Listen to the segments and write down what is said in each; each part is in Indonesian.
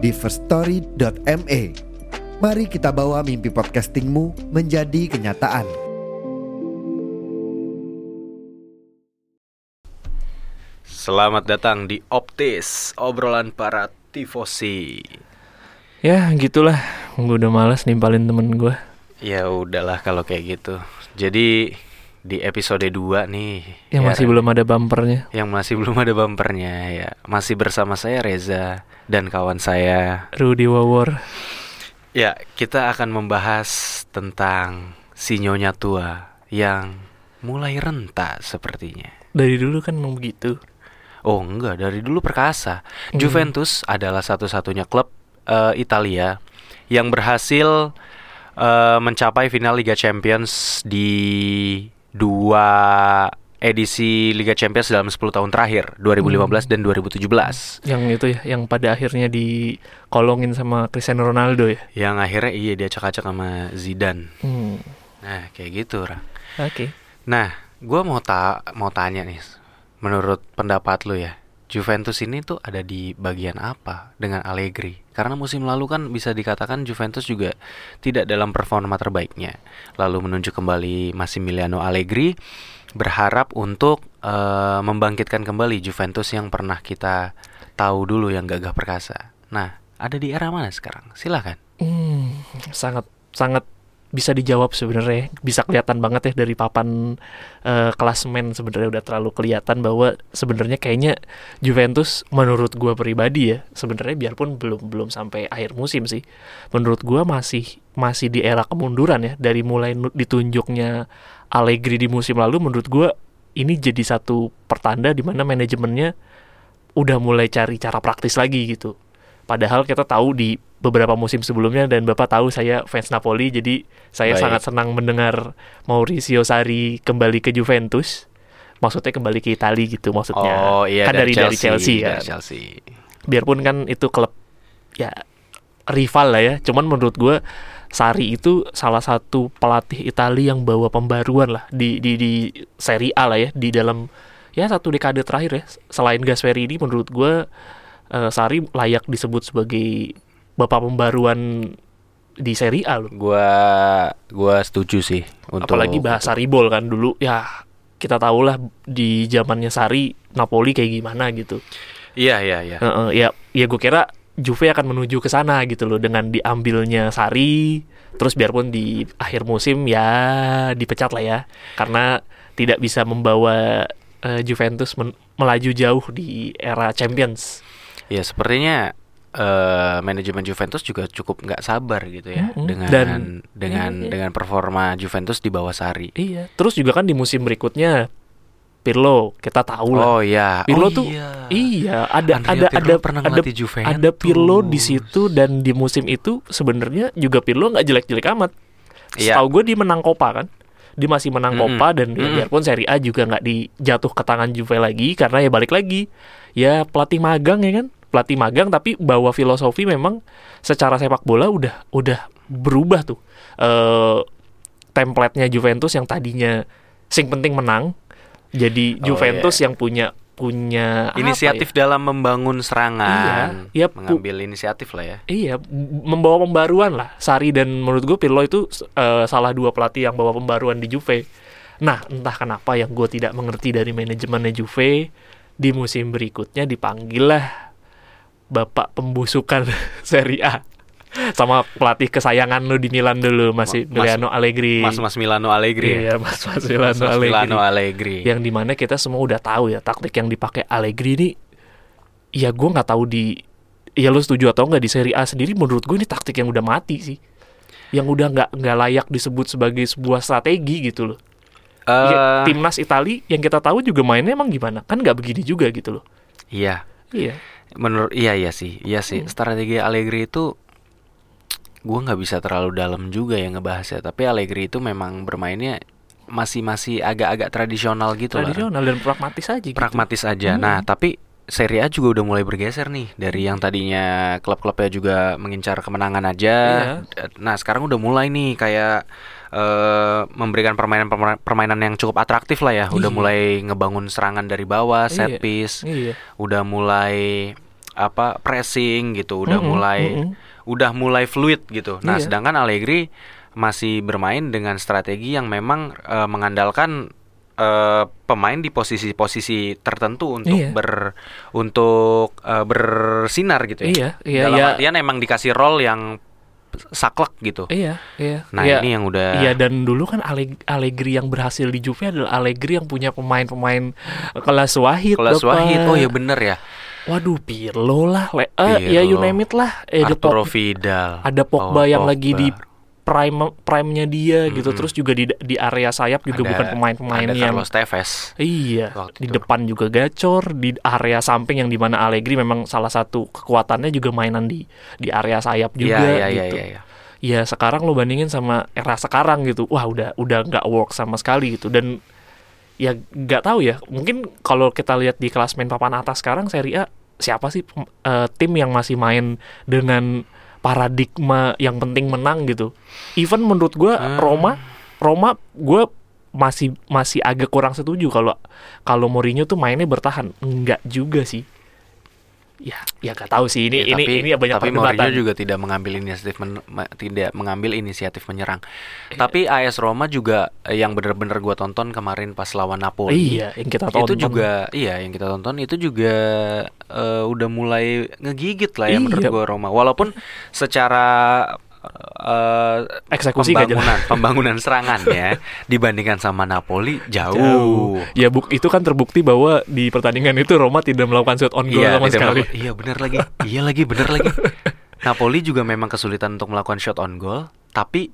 di firststory.me. Mari kita bawa mimpi podcastingmu menjadi kenyataan. Selamat datang di Optis, obrolan para tifosi. Ya gitulah, gue udah males nimpalin temen gue Ya udahlah kalau kayak gitu. Jadi di episode 2 nih Yang ya, masih belum ada bumpernya yang masih belum ada bumpernya ya. Masih bersama saya Reza dan kawan saya. Rudy Wawor Ya, kita akan membahas tentang si nyonya tua yang mulai renta sepertinya. Dari dulu kan emang begitu Oh enggak, dari dulu perkasa. Hmm. Juventus adalah satu-satunya klub eh, Italia yang berhasil eh, mencapai final Liga Champions di dua edisi Liga Champions dalam 10 tahun terakhir, 2015 dan 2017. Yang itu ya, yang pada akhirnya dikolongin sama Cristiano Ronaldo ya Yang akhirnya iya dia acak-acak sama Zidane. hmm. Nah, kayak gitu, Ra. Oke Nah, gua mau ta mau tanya nih, menurut pendapat lu ya, Juventus ini tuh ada di bagian apa dengan Allegri? Karena musim lalu kan bisa dikatakan Juventus juga tidak dalam performa terbaiknya. Lalu menunjuk kembali Massimiliano Allegri, berharap untuk eh, membangkitkan kembali Juventus yang pernah kita tahu dulu yang gagah perkasa. Nah, ada di era mana sekarang? Silakan. Hmm, sangat sangat bisa dijawab sebenarnya bisa kelihatan banget ya dari papan eh, klasmen sebenarnya udah terlalu kelihatan bahwa sebenarnya kayaknya Juventus menurut gua pribadi ya sebenarnya biarpun belum belum sampai akhir musim sih menurut gua masih masih di era kemunduran ya dari mulai ditunjuknya Allegri di musim lalu menurut gua ini jadi satu pertanda di mana manajemennya udah mulai cari cara praktis lagi gitu. Padahal kita tahu di beberapa musim sebelumnya dan Bapak tahu saya fans Napoli jadi saya Baik. sangat senang mendengar Maurizio Sarri kembali ke Juventus. Maksudnya kembali ke Italia gitu maksudnya. Oh iya kan dari dari Chelsea, dari kan. Chelsea. Biarpun kan itu klub ya rival lah ya. Cuman menurut gua Sarri itu salah satu pelatih Italia yang bawa pembaruan lah di di di Serie A lah ya di dalam ya satu dekade terakhir ya. Selain Gasperini menurut gua eh, Sarri layak disebut sebagai bapak pembaruan di Serie A loh. Gua gua setuju sih untuk Apalagi bahasa Ribol kan dulu ya kita tahu lah di zamannya Sari Napoli kayak gimana gitu. Iya iya iya. Heeh, ya ya gue kira Juve akan menuju ke sana gitu loh dengan diambilnya Sari terus biarpun di akhir musim ya dipecat lah ya karena tidak bisa membawa eh, Juventus men- melaju jauh di era Champions. Ya sepertinya eh, manajemen Juventus juga cukup nggak sabar gitu ya Mm-mm. dengan Dan- dengan iya, iya. dengan performa Juventus di bawah Sari. Iya, terus juga kan di musim berikutnya Pirlo kita tahu lah. Oh iya. Pirlo oh, tuh iya. Iya, ada Andrea ada Pirlo ada pernah ada Juventus. ada Pirlo di situ dan di musim itu sebenarnya juga Pirlo nggak jelek-jelek amat. Iya. Setahu gue dia menang Copa kan. Dia masih menang Mm-mm. Copa dan ya Mm-mm. biarpun Serie A juga nggak dijatuh ke tangan Juve lagi karena ya balik lagi. Ya pelatih magang ya kan. Pelatih magang tapi bawa filosofi memang secara sepak bola udah udah berubah tuh. Eh template-nya Juventus yang tadinya sing penting menang jadi Oh, Juventus iya. yang punya punya apa Inisiatif ya? dalam membangun serangan. Iya, iya, pu- mengambil inisiatif lah ya. Iya, membawa pembaruan lah. Sari dan menurut gue Pirlo itu eh, salah dua pelatih yang bawa pembaruan di Juve. Nah, entah kenapa yang gue tidak mengerti dari manajemennya Juve di musim berikutnya dipanggil lah bapak pembusukan Serie A sama pelatih kesayangan lu di Milan dulu masih Mas- Emiliano Allegri. Mas Mas Milano Allegri. ya? Iya, Mas Mas Milano Mas Allegri. Milano Allegri. Yang di mana kita semua udah tahu ya taktik yang dipakai Allegri ini ya gue nggak tahu di ya lu setuju atau nggak di Serie A sendiri menurut gue ini taktik yang udah mati sih yang udah nggak nggak layak disebut sebagai sebuah strategi gitu loh Eh, Ya, timnas Itali yang kita tahu juga mainnya emang gimana kan nggak begini juga gitu loh iya. iya menurut iya iya sih iya sih Hmm. strategi Allegri itu gue nggak bisa terlalu dalam juga ya ngebahasnya tapi Allegri itu memang bermainnya masih masih agak-agak tradisional gitu lah tradisional dan pragmatis aja gitu. pragmatis aja Hmm. nah tapi Serie A juga udah mulai bergeser nih dari yang tadinya klub-klubnya juga mengincar kemenangan aja Iya. nah sekarang udah mulai nih kayak eh, memberikan permainan permainan yang cukup atraktif lah ya udah Iya. mulai ngebangun serangan dari bawah set Iya. piece Iya. udah mulai apa pressing gitu udah Mm-mm, mulai mm-mm. udah mulai fluid gitu nah Iya. sedangkan Allegri masih bermain dengan strategi yang memang eh, mengandalkan eh, pemain di posisi-posisi tertentu untuk Iya. ber untuk eh, bersinar gitu ya Iya, iya, dalam iya. artian emang dikasih role yang saklek gitu Iya, iya. nah Iya. ini yang udah Iya dan dulu kan Alleg- Allegri yang berhasil di Juve adalah Allegri yang punya pemain-pemain kelas Wahid. kelas Bapak. Wahid oh ya bener ya Waduh Pirlo lah, le- eh, ya you name it lah. Eh, ada Arturo Pog- Vidal ada Pogba Paul yang lagi di Pogba. Prime prime-nya dia gitu. Mm-mm. Terus juga di di area sayap juga Ada- bukan pemain-pemain ada Carlos Tevez Iya, di itu. depan juga gacor, di area samping yang di mana Allegri memang salah satu kekuatannya juga mainan di di area sayap juga Iya, iya, iya, gitu. iya, iya. Ya sekarang lo bandingin sama era sekarang gitu, wah udah udah nggak work sama sekali gitu dan ya nggak tahu ya, mungkin kalau kita lihat di klasmen papan atas sekarang Serie A siapa sih eh, tim yang masih main dengan paradigma yang penting menang gitu. Even menurut gua Hmm. Roma, Roma gue masih masih agak kurang setuju kalau kalau Mourinho tuh mainnya bertahan. Enggak juga sih. Ya, ya gak tahu sih ini Ya, ini tapi, ini banyak tapi perdebatan. Mourinho juga tidak mengambil inisiatif men- me- tidak mengambil inisiatif menyerang. Iya. Tapi AS Roma juga eh, yang bener-bener gua tonton kemarin pas lawan Napoli. Iya, yang kita Itu tonton. juga iya yang kita tonton itu juga eh, udah mulai ngegigit lah ya Iya. menurut gua Roma. Walaupun secara eh, Eksekusi pembangunan pembangunan serangannya dibandingkan sama Napoli jauh. Jauh. Ya buk itu kan terbukti bahwa di pertandingan itu Roma tidak melakukan shot on goal sama tidak sekali. iya bener lagi. iya lagi bener lagi. Napoli juga memang kesulitan untuk melakukan shot on goal, tapi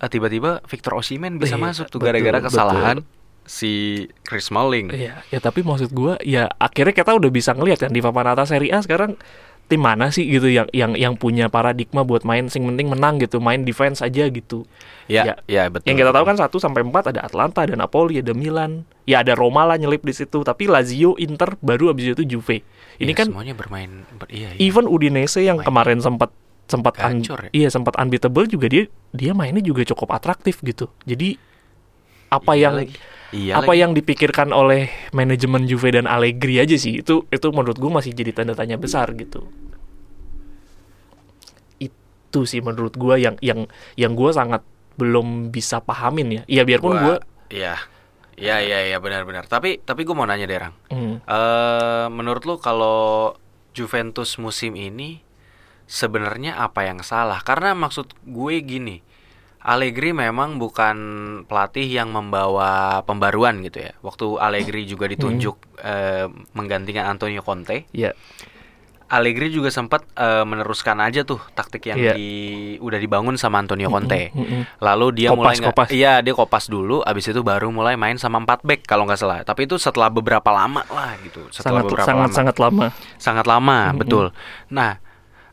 eh, tiba-tiba Victor Osimhen bisa Iya, masuk tuh betul, gara-gara betul. kesalahan si Chris Smalling. Iya, ya tapi maksud gua ya akhirnya kita udah bisa ngelihat kan di papan atas Serie A sekarang tim mana sih gitu yang yang yang punya paradigma buat main sing penting menang gitu, main defense aja gitu. Ya, Ya. ya, betul. Yang kita tahu kan 1 sampai 4 ada Atlanta, ada Napoli, ada Milan. Ya ada Roma lah nyelip di situ, tapi Lazio, Inter baru abis itu Juve. Ini Iya, kan semuanya bermain ber- iya, iya. even Udinese yang Main. kemarin sempat sempat un- Gacor ya? iya sempat unbeatable juga dia dia mainnya juga cukup atraktif gitu. Jadi apa Iya yang lagi. Iya apa lagi. yang dipikirkan oleh manajemen Juve dan Allegri aja sih itu itu menurut gue masih jadi tanda tanya besar gitu itu sih menurut gue yang yang yang gue sangat belum bisa pahamin ya iya biarpun gue Iya. Iya, iya, iya benar-benar. Tapi tapi gue mau nanya Derang. hmm, Eh menurut lu kalau Juventus musim ini sebenarnya apa yang salah? Karena maksud gue gini, Allegri memang bukan pelatih yang membawa pembaruan gitu ya. Waktu Allegri juga ditunjuk eh, menggantikan Antonio Conte, ya Allegri juga sempat eh, meneruskan aja tuh taktik yang Iya. di udah dibangun sama Antonio Conte. Mm, mm, mm. Lalu dia Kopas, mulai kopas. iya dia kopas dulu, abis itu baru mulai main sama 4 back kalau nggak salah. Tapi itu setelah beberapa lama lah gitu, setelah sangat beberapa sangat lama. sangat lama Sangat lama, Mm-mm. betul. Nah,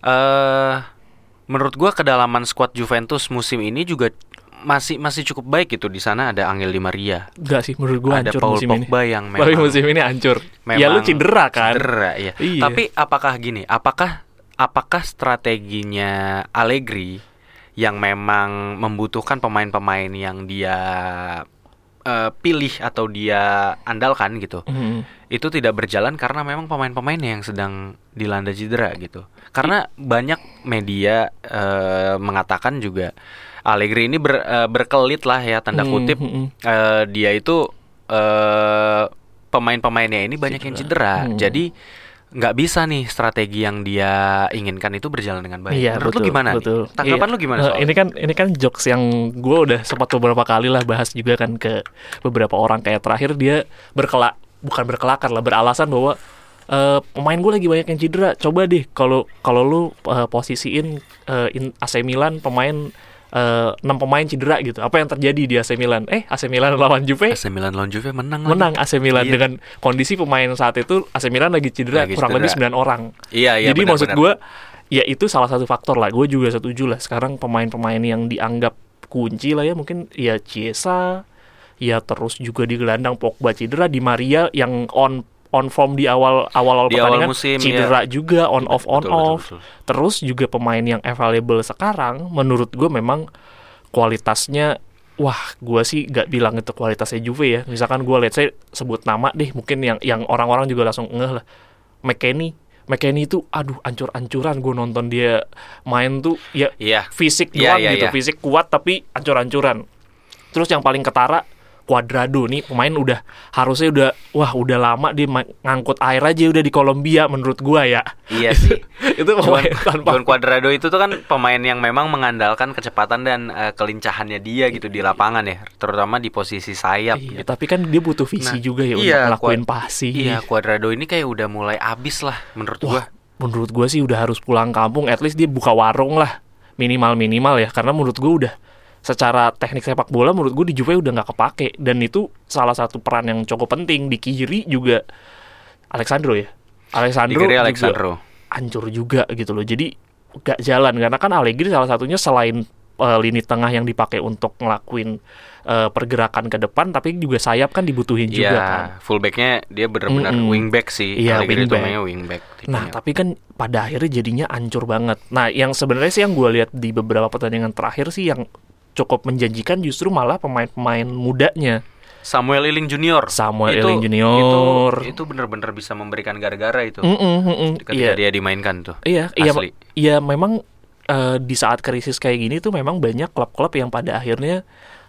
eh menurut gua kedalaman skuad Juventus musim ini juga masih masih cukup baik gitu. Di sana ada Angel Di Maria, enggak sih menurut gue ada hancur Paul musim ini Pogba yang tapi memang musim ini hancur memang ya lu cedera kan Cedera, iya. Iya. Tapi apakah gini? Apakah apakah strateginya Allegri yang memang membutuhkan pemain-pemain yang dia eh, pilih atau dia andalkan gitu? Mm, Itu tidak berjalan karena memang pemain-pemain yang sedang dilanda cedera gitu. Karena banyak media eh, mengatakan juga Allegri ini ber- eh, berkelit lah ya tanda mm, kutip mm, mm. eh, dia itu eh pemain-pemainnya ini banyak yang cedera. Hmm. Jadi nggak bisa nih strategi yang dia inginkan itu berjalan dengan baik. Iya, Menurut betul, lu gimana? nih? betul. Tanggapan Iya. lu gimana soal ini kan ini kan jokes yang gue udah sempat beberapa kali lah bahas juga kan ke beberapa orang kayak terakhir dia berkelak bukan berkelakar lah beralasan bahwa eh, pemain gue lagi banyak yang cedera coba deh kalau kalau lu eh, posisiin eh, in- AC Milan pemain enam pemain cedera gitu. Apa yang terjadi di AC Milan? Eh, AC Milan lawan Juve AC Milan lawan Juve menang lagi. menang AC Milan Iya. dengan kondisi pemain saat itu AC Milan lagi cedera Lagi kurang cedera. lebih 9 orang. Iya, iya. Jadi benar, maksud gue ya itu salah satu faktor lah. Gue juga setuju lah. Sekarang pemain-pemain yang dianggap kunci lah ya mungkin ya Chiesa, ya terus juga di gelandang Pogba cedera, di Maria yang on on form di awal awal awal Di awal pertandingan musim, cedera juga on off on Betul, betul, off. betul. Terus juga pemain yang available sekarang menurut gue memang kualitasnya wah gue sih gak bilang itu kualitasnya Juve ya misalkan gue lihat saya sebut nama deh mungkin yang yang orang-orang juga langsung ngeh lah McKennie McKennie itu aduh ancur-ancuran gue nonton dia main tuh ya Iya. fisik Iya, doang iya, gitu iya. fisik kuat tapi ancur-ancuran terus yang paling ketara Cuadrado nih pemain udah harusnya udah wah udah lama dia ngangkut air aja udah di Kolombia menurut gua ya Iya sih. itu pemain Juan, tanpa Juan Cuadrado itu tuh kan pemain yang memang mengandalkan kecepatan dan eh, kelincahannya dia gitu di lapangan ya, terutama di posisi sayap. Iya, gitu. tapi kan dia butuh visi Nah, juga ya iya, untuk ngelakuin passing. Iya, Cuadrado ini kayak udah mulai abis lah menurut Wah, gua. menurut gue sih udah harus pulang kampung. At least dia buka warung lah minimal minimal ya. Karena menurut gue udah secara teknik sepak bola menurut gue di Juve udah nggak kepake dan itu salah satu peran yang cukup penting di kiri juga Alexandro ya. Alexandro, Di kiri juga Alexandro. hancur juga gitu loh. Jadi gak jalan karena kan Allegri salah satunya selain eh, lini tengah yang dipakai untuk ngelakuin eh, pergerakan ke depan tapi juga sayap kan dibutuhin juga Iya, kan. fullbacknya dia benar-benar Mm-mm. wingback sih. Iya, Allegri itu wingback. mainnya wingback. Nah, tipenya. tapi kan pada akhirnya jadinya ancur banget. Nah, yang sebenarnya sih yang gue lihat di beberapa pertandingan terakhir sih yang cukup menjanjikan justru malah pemain-pemain mudanya. Samuel Iling Junior. Samuel Itu- Eling Junior. Itu, itu benar-benar bisa memberikan gara-gara itu. Mm-mm, mm-mm. Ketika Iya, dia dimainkan tuh. iya, iya, Asli. iya, memang eh, di saat krisis kayak gini tuh memang banyak klub-klub yang pada akhirnya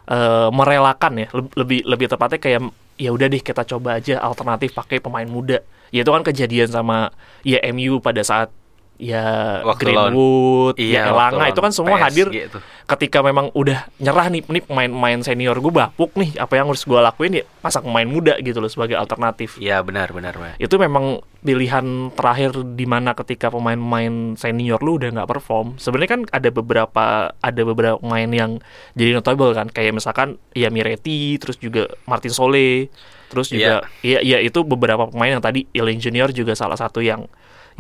eh, merelakan ya, Leb- lebih lebih tepatnya kayak ya udah deh kita coba aja alternatif pakai pemain muda. Ya itu kan kejadian sama ya MU pada saat ya Waktu Greenwood, Iya, ya Elanga itu kan semua PSG hadir tuh. ketika memang udah nyerah nih nih pemain-pemain senior gue bapuk nih. Apa yang harus gue lakuin ya pasang pemain muda gitu loh sebagai alternatif. Iya, benar, benar, benar. itu memang pilihan terakhir di mana ketika pemain-pemain senior lu udah nggak perform. Sebenarnya kan ada beberapa ada beberapa pemain yang jadi notable kan. Kayak misalkan ya Miretti terus juga Martin Solé terus juga ya ya itu beberapa pemain yang tadi Iling Junior juga salah satu yang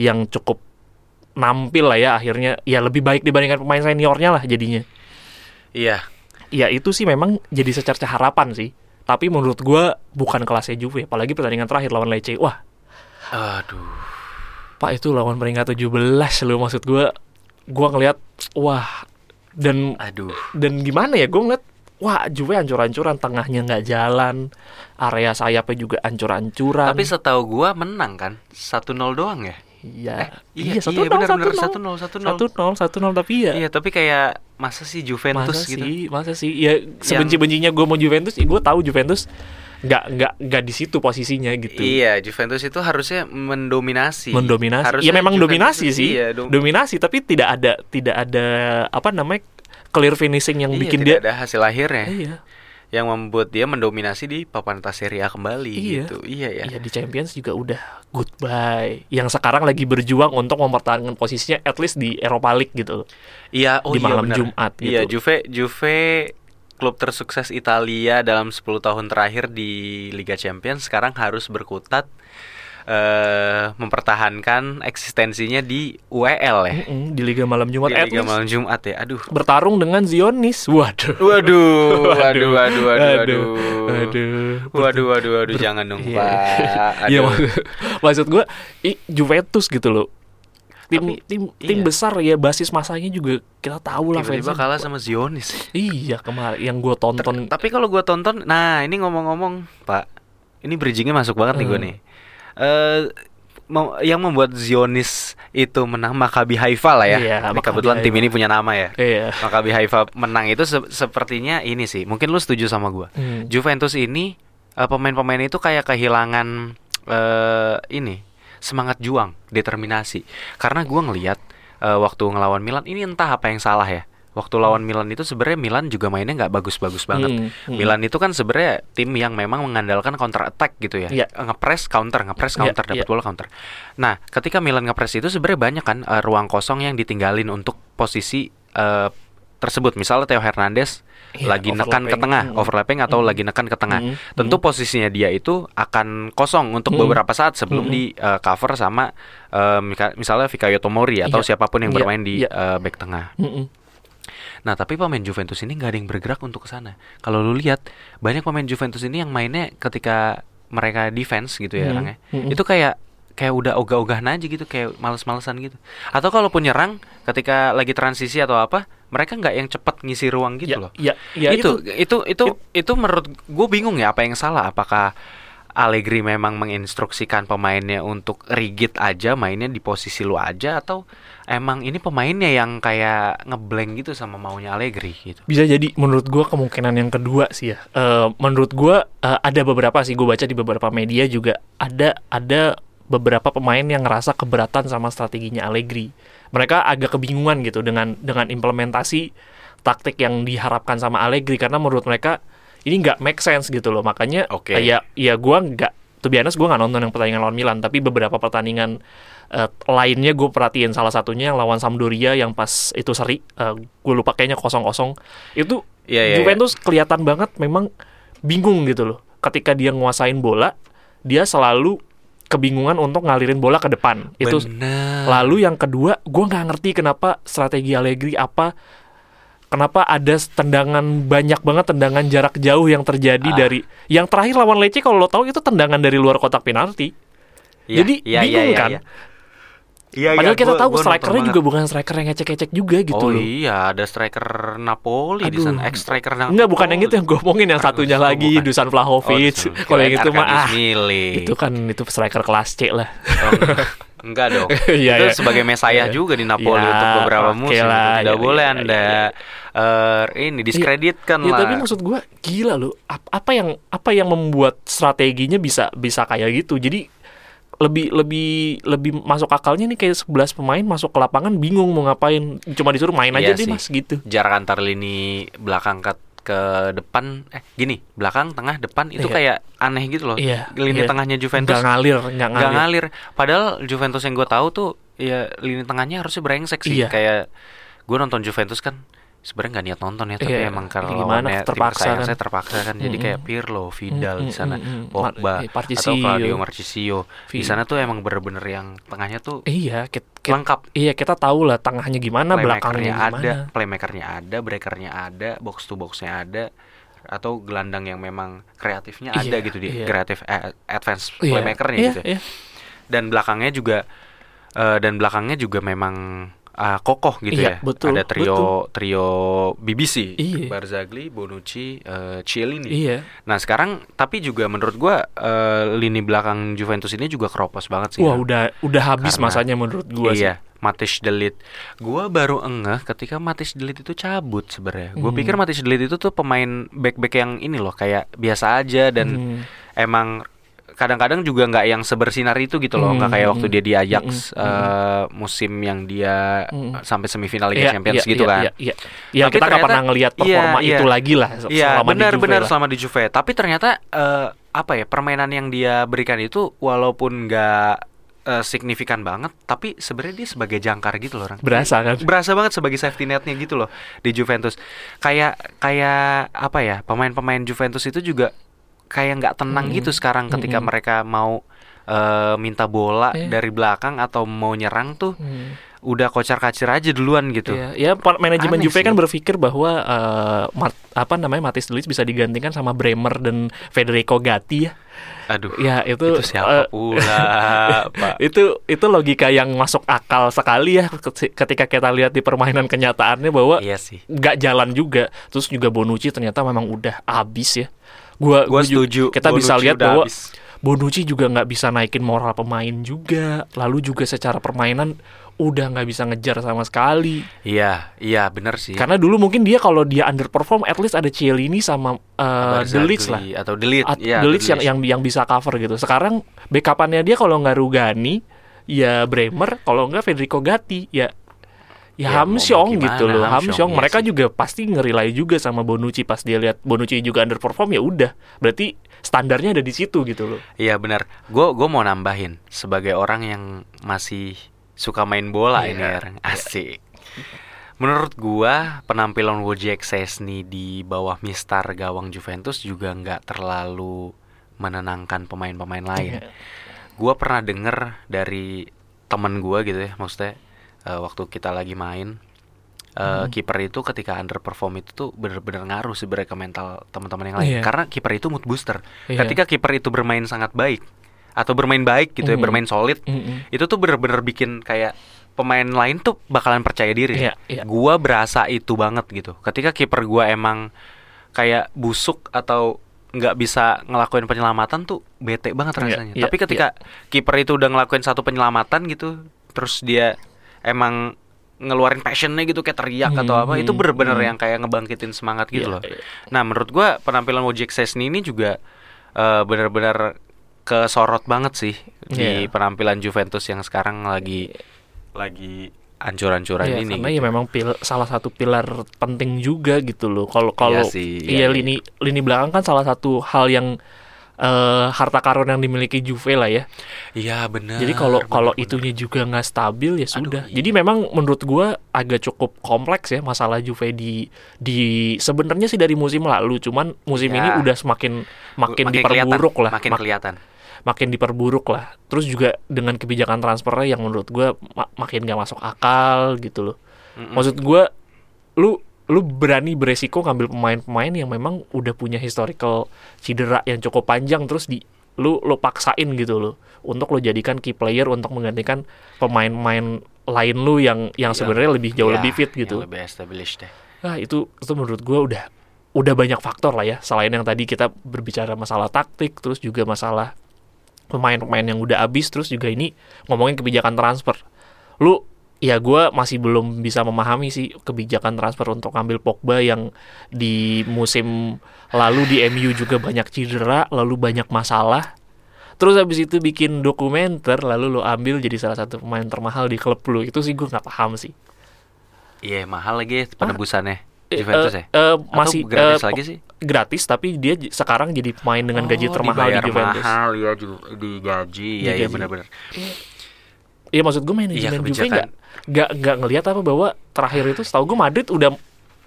yang cukup nampil lah ya akhirnya ya lebih baik dibandingkan pemain seniornya lah jadinya Iya. ya itu sih memang jadi secerca harapan sih tapi menurut gua bukan kelasnya Juve apalagi pertandingan terakhir lawan Lecce wah Aduh. Pak itu lawan peringkat 17 lo maksud gua gua ngelihat wah dan Aduh. dan gimana ya gua ngeliat wah Juve ancur-ancuran tengahnya nggak jalan area sayapnya juga ancur-ancuran Tapi setahu gua menang kan? 1-0 doang ya? Iya. Iya, satu iya, nol benar, satu nol. Satu nol, satu nol. satu nol satu nol tapi ya Iya, tapi kayak masa sih Juventus masa gitu? sih masa sih. Ya sebenci-bencinya gue mau Juventus ya gue tahu Juventus nggak nggak nggak di situ posisinya gitu. Iya, Juventus itu harusnya mendominasi. mendominasi. Harusnya ya memang Juventus dominasi itu- sih. Iya, dom- dominasi tapi tidak ada tidak ada apa namanya clear finishing yang iya, bikin tidak dia ada hasil akhirnya. Iya yang membuat dia mendominasi di papan atas Serie A kembali Iya. gitu. Iya ya. Iya di Champions juga udah goodbye. Yang sekarang lagi berjuang untuk mempertahankan posisinya at least di Eropa League gitu. Iya, oh di iya malam benar. Jumat Iya, gitu. Juve Juve klub tersukses Italia dalam 10 tahun terakhir di Liga Champions sekarang harus berkutat eh mempertahankan eksistensinya di UEL ya. Mm-mm, di Liga Malam Jumat Di Liga least malam Jumat ya. Aduh. bertarung dengan Zionis. Waduh. Waduh, waduh, waduh, waduh, waduh. Waduh. Waduh, waduh, waduh, jangan dong, Iya. Pak. Iya Aduh. maksud, gue Juventus gitu loh. Tim Tapi, tim tim iya. besar ya basis masanya juga kita tahu lah Tiba-tiba fansnya. kalah sama Zionis. Iya kemarin yang gue tonton Tapi kalau gua tonton, nah ini ngomong-ngomong, Pak, ini bridgingnya masuk banget nih gue Hmm. nih. Mem- yang membuat Zionis itu menang Maccabi Haifa lah ya. Iya, Ini kebetulan tim Haifa. ini punya nama ya. Iya. Maccabi Haifa menang itu se- sepertinya ini sih. Mungkin lu setuju sama gua. Hmm. Juventus ini eh, pemain-pemain itu kayak kehilangan eh ini semangat juang, determinasi. Karena gua ngelihat eh, waktu ngelawan Milan ini entah apa yang salah ya. Waktu lawan Milan itu sebenarnya Milan juga mainnya nggak bagus-bagus banget. Hmm, hmm. Milan itu kan sebenarnya tim yang memang mengandalkan counter attack gitu ya. Iya. Ngepres counter, ngepres Iya, counter, dapat iya. bola counter. Nah, ketika Milan ngepres itu sebenarnya banyak kan eh, ruang kosong yang ditinggalin untuk posisi eh, tersebut. Misalnya Theo Hernandez Iya, lagi nekan ke tengah, Mm. overlapping atau Mm. lagi nekan ke tengah. Mm. Tentu posisinya dia itu akan kosong untuk Mm. beberapa saat sebelum Mm. di uh, cover sama uh, misalnya Fikayo Tomori atau Iya. siapa pun yang Iya, bermain di iya. uh, back tengah. Mm-mm. Nah, tapi pemain Juventus ini nggak ada yang bergerak untuk ke sana. Kalau lu lihat, banyak pemain Juventus ini yang mainnya ketika mereka defense gitu ya, Hmm, orangnya. hmm. Itu kayak kayak udah ogah-ogahan aja gitu, kayak males-malesan gitu. Atau kalaupun nyerang ketika lagi transisi atau apa, mereka nggak yang cepat ngisi ruang gitu Ya, loh. ya, ya, itu, itu itu itu menurut gue bingung ya apa yang salah. Apakah Allegri memang menginstruksikan pemainnya untuk rigid aja mainnya di posisi lu aja atau emang ini pemainnya yang kayak ngeblank gitu sama maunya Allegri gitu. bisa jadi menurut gua kemungkinan yang kedua sih ya. Eh, menurut gua eh, ada beberapa sih gue baca di beberapa media juga ada ada beberapa pemain yang ngerasa keberatan sama strateginya Allegri. Mereka agak kebingungan gitu dengan dengan implementasi taktik yang diharapkan sama Allegri karena menurut mereka ini nggak make sense gitu loh. Makanya eh, ya ya gua nggak tuh biasa gue nggak nonton yang pertandingan lawan Milan tapi beberapa pertandingan eh, lainnya gue perhatiin. Salah satunya yang lawan Sampdoria yang pas itu seri gue lupa kayaknya kosong kosong itu Iya, iya, Juventus kelihatan banget memang bingung gitu loh. Ketika dia nguasain bola dia selalu kebingungan untuk ngalirin bola ke depan. Itu Bener. lalu yang kedua gue nggak ngerti kenapa strategi Allegri apa kenapa ada tendangan banyak banget tendangan jarak jauh yang terjadi Ah. dari yang terakhir lawan Lecce kalau lo tahu itu tendangan dari luar kotak penalti Iya, jadi iya, bingung iya, kan iya. Iya, padahal iya, kita gua- tahu gua strikernya banget. juga bukan striker yang ngecek-ngecek juga gitu oh loh iya, ada striker Napoli di Aduh. sana, ex striker Napoli. Enggak, bukan yang itu yang gue omongin yang Aduh, satunya oh, lagi bukan. Dusan Vlahovic. Oh, Kalau yang itu mah Arkadius ah, itu kan itu striker kelas C lah. Oh, enggak. dong. Iya, itu iya. sebagai mesayah Iya. juga di Napoli Iya, untuk beberapa oke musim. lah, Tidak iya, boleh iya, Anda iya, eh, ini diskreditkan Ya, lah. tapi maksud gue gila loh. Ap- Apa yang apa yang membuat strateginya bisa bisa kayak gitu. Jadi lebih lebih lebih masuk akalnya nih kayak 11 pemain masuk ke lapangan bingung mau ngapain. Cuma disuruh main Iya aja deh sih. Mas gitu. jarak antar lini belakang ke ke depan eh gini, belakang, tengah, depan itu Iya. kayak aneh gitu loh. Iya, Lini iya. tengahnya Juventus Nggak ngalir, nggak ngalir. ngalir. Padahal Juventus yang gue tahu tuh ya lini tengahnya harusnya brengsek sih. Iya. Kayak gue nonton Juventus kan sebenarnya nggak niat nonton ya, tapi Iya, emang iya, karena gimana, lawannya terpaksa kan. saya terpaksa kan. Jadi Mm-mm. kayak Pirlo, Vidal di Mm, sana. Pogba Ma- eh, atau Marchisio. Claudio Marchisio. Di Vi- sana tuh emang bener-bener yang tengahnya tuh Iya, kita, kita, lengkap. iya kita tahu lah tengahnya gimana, belakangnya gimana. ada, playmakernya ada, breakernya ada, box to boxnya ada, atau gelandang yang memang kreatifnya ada Iya, gitu di iya. kreatif eh, advance Iya, playmakernya iya, gitu. iya. Dan belakangnya juga eh, dan belakangnya juga memang ah, kokoh gitu Iya, ya. betul, ada trio trio BBC, Iya. Barzagli, Bonucci, eh, Chiellini. Iya. Nah sekarang tapi juga menurut gua eh, lini belakang Juventus ini juga keropos banget sih. Wah, ya. udah udah habis Karena- masanya menurut gua sih. iya, Matis Delit. Gua baru engeh ketika Matis Delit itu cabut sebenarnya. Gue Hmm. pikir Matis Delit itu tuh pemain back-back yang ini loh, kayak biasa aja dan Hmm. emang kadang-kadang juga nggak yang sebersinar itu gitu loh, nggak Hmm, kayak hmm, waktu dia di Ajax hmm, eh, musim yang dia Hmm. sampai semifinal Liga Iya, Champions iya, gitu iya, kan. Iya, iya. Ya, Tapi kita nggak pernah ngelihat iya, performa iya. itu lagi lah se- Iya, selama di benar Juve benar lah. selama di Juve. Tapi ternyata eh, apa ya permainan yang dia berikan itu walaupun nggak eh, signifikan banget, tapi sebenarnya dia sebagai jangkar gitu loh orang. Berasa kan? Berasa banget sebagai safety netnya gitu loh di Juventus. Kayak kayak apa ya pemain-pemain Juventus itu juga kayak nggak tenang Mm-mm. gitu sekarang ketika Mm-mm. mereka mau eh, minta bola Iya. dari belakang atau mau nyerang tuh Hmm. udah kocar-kacir aja duluan gitu. Iya, ya pa- manajemen Aneh Juve sih. kan berpikir bahwa eh, Mat- apa namanya Matis Delit bisa digantikan sama Bremer dan Federico Gatti ya. Aduh. Ya itu itu siapa eh, pula, Pak? itu itu logika yang masuk akal sekali ya keti- ketika kita lihat di permainan kenyataannya bahwa Iya sih. nggak jalan juga. Terus juga Bonucci ternyata memang udah abis ya. Gua, Gua gua ju- setuju. Kita bisa Bonucci lihat udah bahwa habis. Bonucci juga nggak bisa naikin moral pemain juga. Lalu juga secara permainan udah nggak bisa ngejar sama sekali. Iya, iya benar sih. Karena dulu mungkin dia kalau dia underperform, at least ada Cielini sama uh, Delic lah. atau Delit, At- Delic yang, yang yang bisa cover gitu. Sekarang backupannya dia kalau nggak Rugani, ya Bremer. Kalau nggak Federico Gatti, ya Ya, ya, Hamsyong gitu loh. Hamsyong, iya Mereka sih. juga pasti ngerilai juga sama Bonucci pas dia lihat Bonucci juga underperform ya udah. Berarti standarnya ada di situ gitu loh. Iya benar. Gue gue mau nambahin sebagai orang yang masih suka main bola Iya, ini orang asik. Menurut gua penampilan Wojciech Szczesny di bawah mistar gawang Juventus juga nggak terlalu menenangkan pemain-pemain lain. Iya. Gua pernah denger dari temen gua gitu ya, maksudnya eh, waktu kita lagi main eh, Hmm. kiper itu ketika underperform itu tuh bener-bener ngaruh sebenarnya ke mental teman-teman yang lain. Iya. Karena kiper itu mood booster. Iya. Ketika kiper itu bermain sangat baik atau bermain baik gitu ya, Mhm. bermain solid, Mm-mm. itu tuh bener-bener bikin kayak pemain lain tuh bakalan percaya diri. Iya, iya. Gua berasa itu banget gitu. Ketika kiper gua emang kayak busuk atau nggak bisa ngelakuin penyelamatan tuh bete banget Iya, rasanya. iya, Tapi ketika kiper itu udah ngelakuin satu penyelamatan gitu, terus dia emang ngeluarin passionnya gitu kayak teriak atau apa, Mhm, itu bener-bener mhm. yang kayak ngebangkitin semangat gitu Iya, loh. iya. Nah, menurut gua penampilan Wojciech Szczesny ini juga eh, bener-bener kesorot banget sih di Iya. penampilan Juventus yang sekarang lagi lagi ancur-ancuran Iya, ini. karena gitu. ya memang pil- salah satu pilar penting juga gitu loh. Kalau kalau sih, iya iya, iya. lini lini belakang kan salah satu hal yang eh, harta karun yang dimiliki Juve lah ya. Iya benar. Jadi kalau kalau itunya juga nggak stabil ya Aduh, sudah. iya. Jadi memang menurut gua agak cukup kompleks ya masalah Juve di di sebenarnya sih dari musim lalu, cuman musim Ya. ini udah semakin makin, kelihatan, diperburuk lah, makin mak- kelihatan. makin diperburuk lah. Terus juga dengan kebijakan transfernya yang menurut gua ma- makin gak masuk akal gitu loh. Mm-mm. Maksud gua lu lu berani beresiko ngambil pemain-pemain yang memang udah punya historical cedera yang cukup panjang terus di lu lu paksain gitu loh untuk lu jadikan key player untuk menggantikan pemain-pemain lain lu yang yang Yang- sebenarnya lebih jauh Ya, lebih fit yang gitu. lebih established deh. Nah, itu itu menurut gua udah udah banyak faktor lah ya selain yang tadi kita berbicara masalah taktik terus juga masalah pemain-pemain yang udah habis terus juga ini ngomongin kebijakan transfer lu ya gua masih belum bisa memahami sih kebijakan transfer untuk ambil Pogba yang di musim lalu di MU juga banyak cedera lalu banyak masalah terus habis itu bikin dokumenter lalu lu ambil jadi salah satu pemain termahal di klub lu itu sih gua nggak paham sih Iya mahal lagi ya penebusannya Eh, Juventus eh, ya. Atau masih gratis eh, lagi sih? gratis tapi dia sekarang jadi pemain dengan gaji Oh, termahal di Juventus. mahal ya ju- di gaji. Iya iya gaji. benar-benar. Iya maksud gue manajemen Iya, Juve nggak nggak nggak ngelihat apa bahwa terakhir itu setahu gue Madrid udah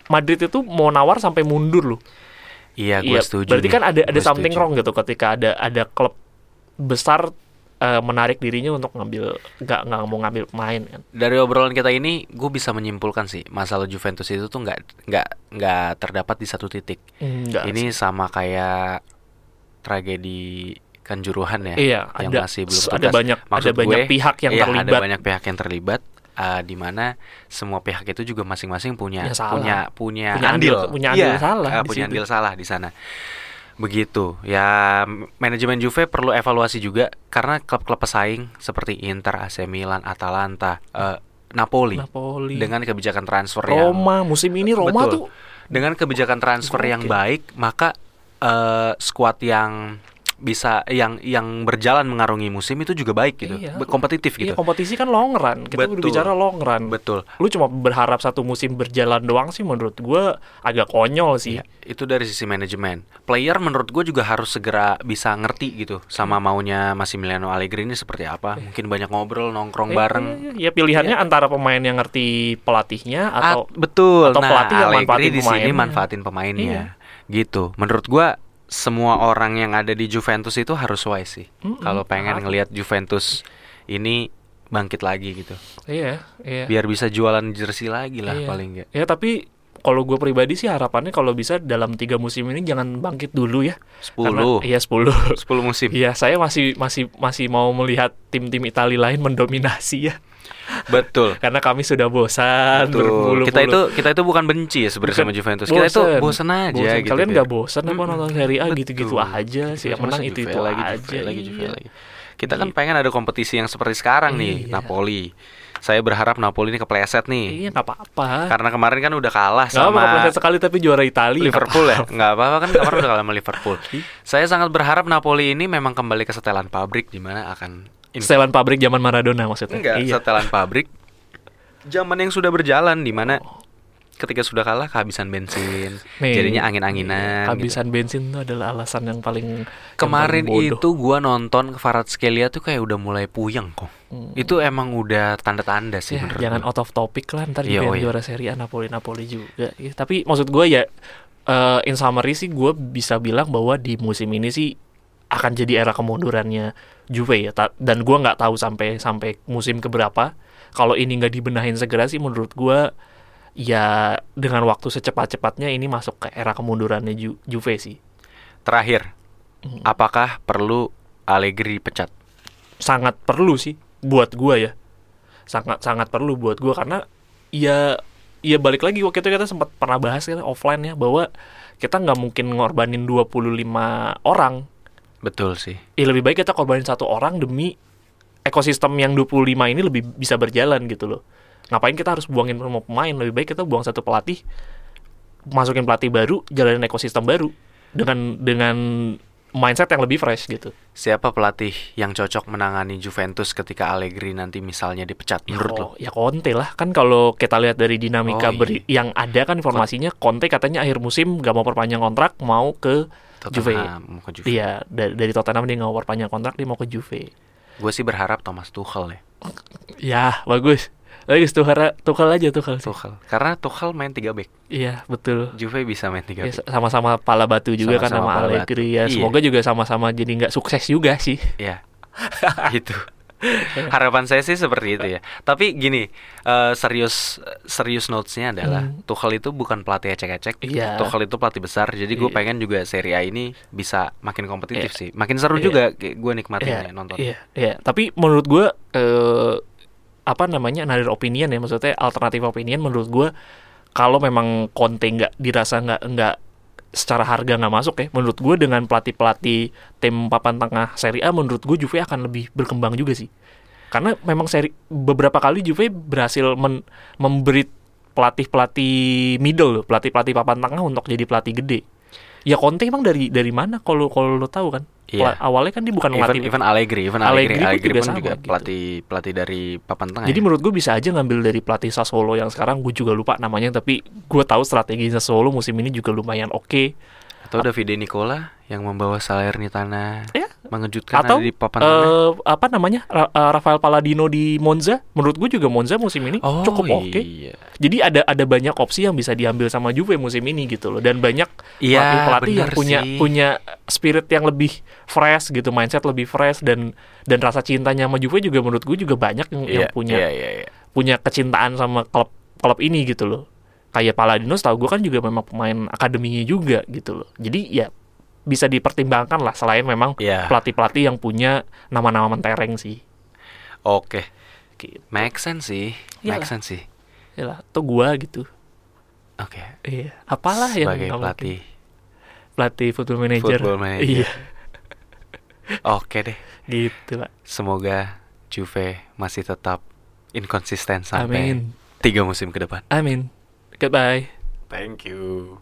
Madrid itu mau nawar sampai mundur loh. Iya, gue setuju. Berarti nih. kan ada ada Gua something setuju. wrong gitu ketika ada ada klub besar eh, menarik dirinya untuk ngambil nggak nggak mau ngambil pemain kan. Dari obrolan kita ini, gue bisa menyimpulkan sih masalah Juventus itu tuh nggak nggak nggak terdapat di satu titik. Enggak ini sih. sama kayak tragedi kanjuruhan ya, Iya, yang ada masih belum ada tuntas. banyak Maksud ada banyak gue, pihak yang iya, terlibat. Ada banyak pihak yang terlibat. Eh, di mana semua pihak itu juga masing-masing punya Ya, salah. punya punya, Punya andil, andil- punya andil Iya, salah di punya situ. andil salah di sana. Begitu. Ya manajemen Juve perlu evaluasi juga karena klub-klub pesaing seperti Inter, AC Milan, Atalanta, eh, Napoli, Napoli. dengan kebijakan transfer yang Roma musim ini Roma Betul. tuh dengan kebijakan transfer yang Gokil. baik maka eh, skuad yang bisa yang yang berjalan mengarungi musim itu juga baik gitu Iya. Kompetitif Iya gitu kompetisi kan long run. Kita Betul. berbicara long run. betul Lu cuma berharap satu musim berjalan doang sih menurut gua agak konyol sih. Iya, itu dari sisi manajemen player menurut gue juga harus segera bisa ngerti gitu sama maunya Massimiliano Allegri ini seperti apa mungkin banyak ngobrol nongkrong Eh, bareng iya, iya, pilihannya antara pemain yang ngerti pelatihnya atau At- betul atau nah pelatih yang Allegri manfaatin di sini pemainnya. manfaatin pemainnya Iya. gitu menurut gua semua orang yang ada di Juventus itu harus wise sih Mm-mm, kalau pengen ngelihat Juventus ini bangkit lagi gitu iya, iya. biar bisa jualan jersey lagi lah Iya. paling enggak Ya tapi kalau gue pribadi sih harapannya kalau bisa dalam tiga musim ini jangan bangkit dulu ya. 10 Karena- Iya 10 10 musim Iya, saya masih masih masih mau melihat tim-tim Italia lain mendominasi ya. Betul Karena kami sudah bosan Betul. berpuluh-puluh- Kita itu kita itu bukan benci ya sebenarnya sama. Juventus. Kita itu bosen aja Bosen. gitu. Kalian ya. nggak bosan apa nonton Serie A gitu-gitu aja sih. Yang menang Juve itu itu lagi, aja. Lagi, Juve iya. lagi. Kita kan Iya. pengen ada kompetisi yang seperti sekarang nih, Iya. Napoli. Saya berharap Napoli ini kepleset nih. Iya nggak apa-apa. Karena kemarin kan udah kalah apa-apa sama kepleset sekali tapi juara Italia. Liverpool ya. apa-apa. Nggak apa-apa kan kemarin udah kalah sama Liverpool. Iya. Saya sangat berharap Napoli ini memang kembali ke setelan pabrik di mana akan Setelan pabrik zaman Maradona maksudnya. Enggak, Iya. setelan pabrik zaman yang sudah berjalan di mana ketika sudah kalah kehabisan bensin, Nih, jadinya angin-anginan. gitu. Kehabisan bensin itu adalah alasan yang paling Kemarin yang paling bodoh. itu gua nonton Kvaratskhelia tuh kayak udah mulai puyeng kok. Hmm. Itu emang udah tanda-tanda sih Ya, jangan gua. out of topic lah ntar juga oh iya. juara A Napoli Napoli juga. Ya, tapi maksud gue ya eh, in summary sih gue bisa bilang bahwa di musim ini sih akan jadi era kemundurannya Juve ya. Dan gue nggak tahu sampai sampai musim keberapa. Kalau ini nggak dibenahin segera sih menurut gue ya dengan waktu secepat-cepatnya ini masuk ke era kemundurannya Ju- Juve sih. Terakhir, Hmm. apakah perlu Allegri dipecat? sangat perlu sih buat gua ya sangat sangat perlu buat gua karena ya ya balik lagi waktu itu kita sempat pernah bahas kan offline ya bahwa kita nggak mungkin ngorbanin 25 orang Betul sih. ya lebih baik kita korbanin satu orang demi ekosistem yang 25 ini lebih bisa berjalan gitu loh ngapain kita harus buangin semua pemain lebih baik kita buang satu pelatih masukin pelatih baru jalanin ekosistem baru dengan dengan mindset yang lebih fresh gitu Siapa pelatih yang cocok menangani Juventus ketika Allegri nanti misalnya dipecat Ya, menurut lo? ya Conte lah kan kalau kita lihat dari dinamika Oh, iya. beri- yang ada kan informasinya Conte katanya akhir musim gak mau perpanjang kontrak mau ke Juve. Tottenham, mau ke Juve. Iya dari, dari Tottenham dia nggak mau perpanjang kontrak dia mau ke Juve. Gue sih berharap Thomas Tuchel ya. Ya bagus bagus Tuchel Tuchel aja Tuchel sih. Tuchel. Karena Tuchel main 3 back. Iya betul. Juve bisa main 3 Ya, back. sama-sama pala batu juga kan Sama-sama sama pala Allegri batu. ya. Iya. Semoga juga sama-sama jadi nggak sukses juga sih. Iya. itu. Harapan saya sih seperti itu ya. Tapi gini, eh, serius serius notesnya adalah Hmm. Tuchel itu bukan pelatih ecek-ecek. Iya. Tuchel itu pelatih besar. Jadi gue Iya. pengen juga Serie A ini bisa makin kompetitif Iya. sih. Makin seru Iya. juga gue nikmatin Iya, ya nonton. Iya, iya. Tapi menurut gue eh, apa namanya another opinion ya maksudnya alternatif opinion menurut gue kalau memang Conte nggak dirasa nggak nggak secara harga nggak masuk ya menurut gue dengan pelatih pelatih tim papan tengah Serie A menurut gue Juve akan lebih berkembang juga sih. Karena memang seri beberapa kali Juve berhasil men- memberi pelatih pelatih middle pelatih pelatih papan tengah untuk jadi pelatih gede. Ya Conte emang dari dari mana? Kalau kalau lo tahu kan Iya. Awalnya kan dia bukan Even, ngelatih even Allegri, even Allegri, Allegri pun Allegri juga pun sama juga gitu. pelatih pelatih dari papan tengah. Jadi ya. menurut gue bisa aja ngambil dari pelatih Sassuolo yang sekarang gue juga lupa namanya tapi gue tahu strategi Sassuolo musim ini juga lumayan oke. Atau Davide Nicola yang membawa Salernitana Ya. mengejutkan Atau ada di papan tengah. eh apa namanya Ra- eh, Rafael Palladino di Monza menurut gue juga Monza musim ini Oh cukup oke. iya. Jadi ada ada banyak opsi yang bisa diambil sama Juve musim ini gitu loh dan banyak Iya, pelatih-pelatih yang punya sih. punya spirit yang lebih fresh gitu mindset lebih fresh dan dan rasa cintanya sama Juve juga menurut gue juga banyak yang, yang Iya, punya Iya, iya, iya. punya kecintaan sama klub klub ini gitu loh. Kayak Palladino tahu gue kan juga memang pemain akademinya juga gitu loh. Jadi ya bisa dipertimbangkan lah selain memang Iya. pelatih-pelatih yang punya nama-nama mentereng sih. Oke. Gitu. Make sense sih. Iyalah. Make sense sih. Yalah, tuh gua gitu. Oke. Iya, apalah yang Sebagai nggak pelatih mungkin. pelatih football manager. football manager. Iya, Oke deh. gitu, Pak. Semoga Juve masih tetap inkonsisten sampai Amin. tiga musim ke depan. Amin. Goodbye. Thank you.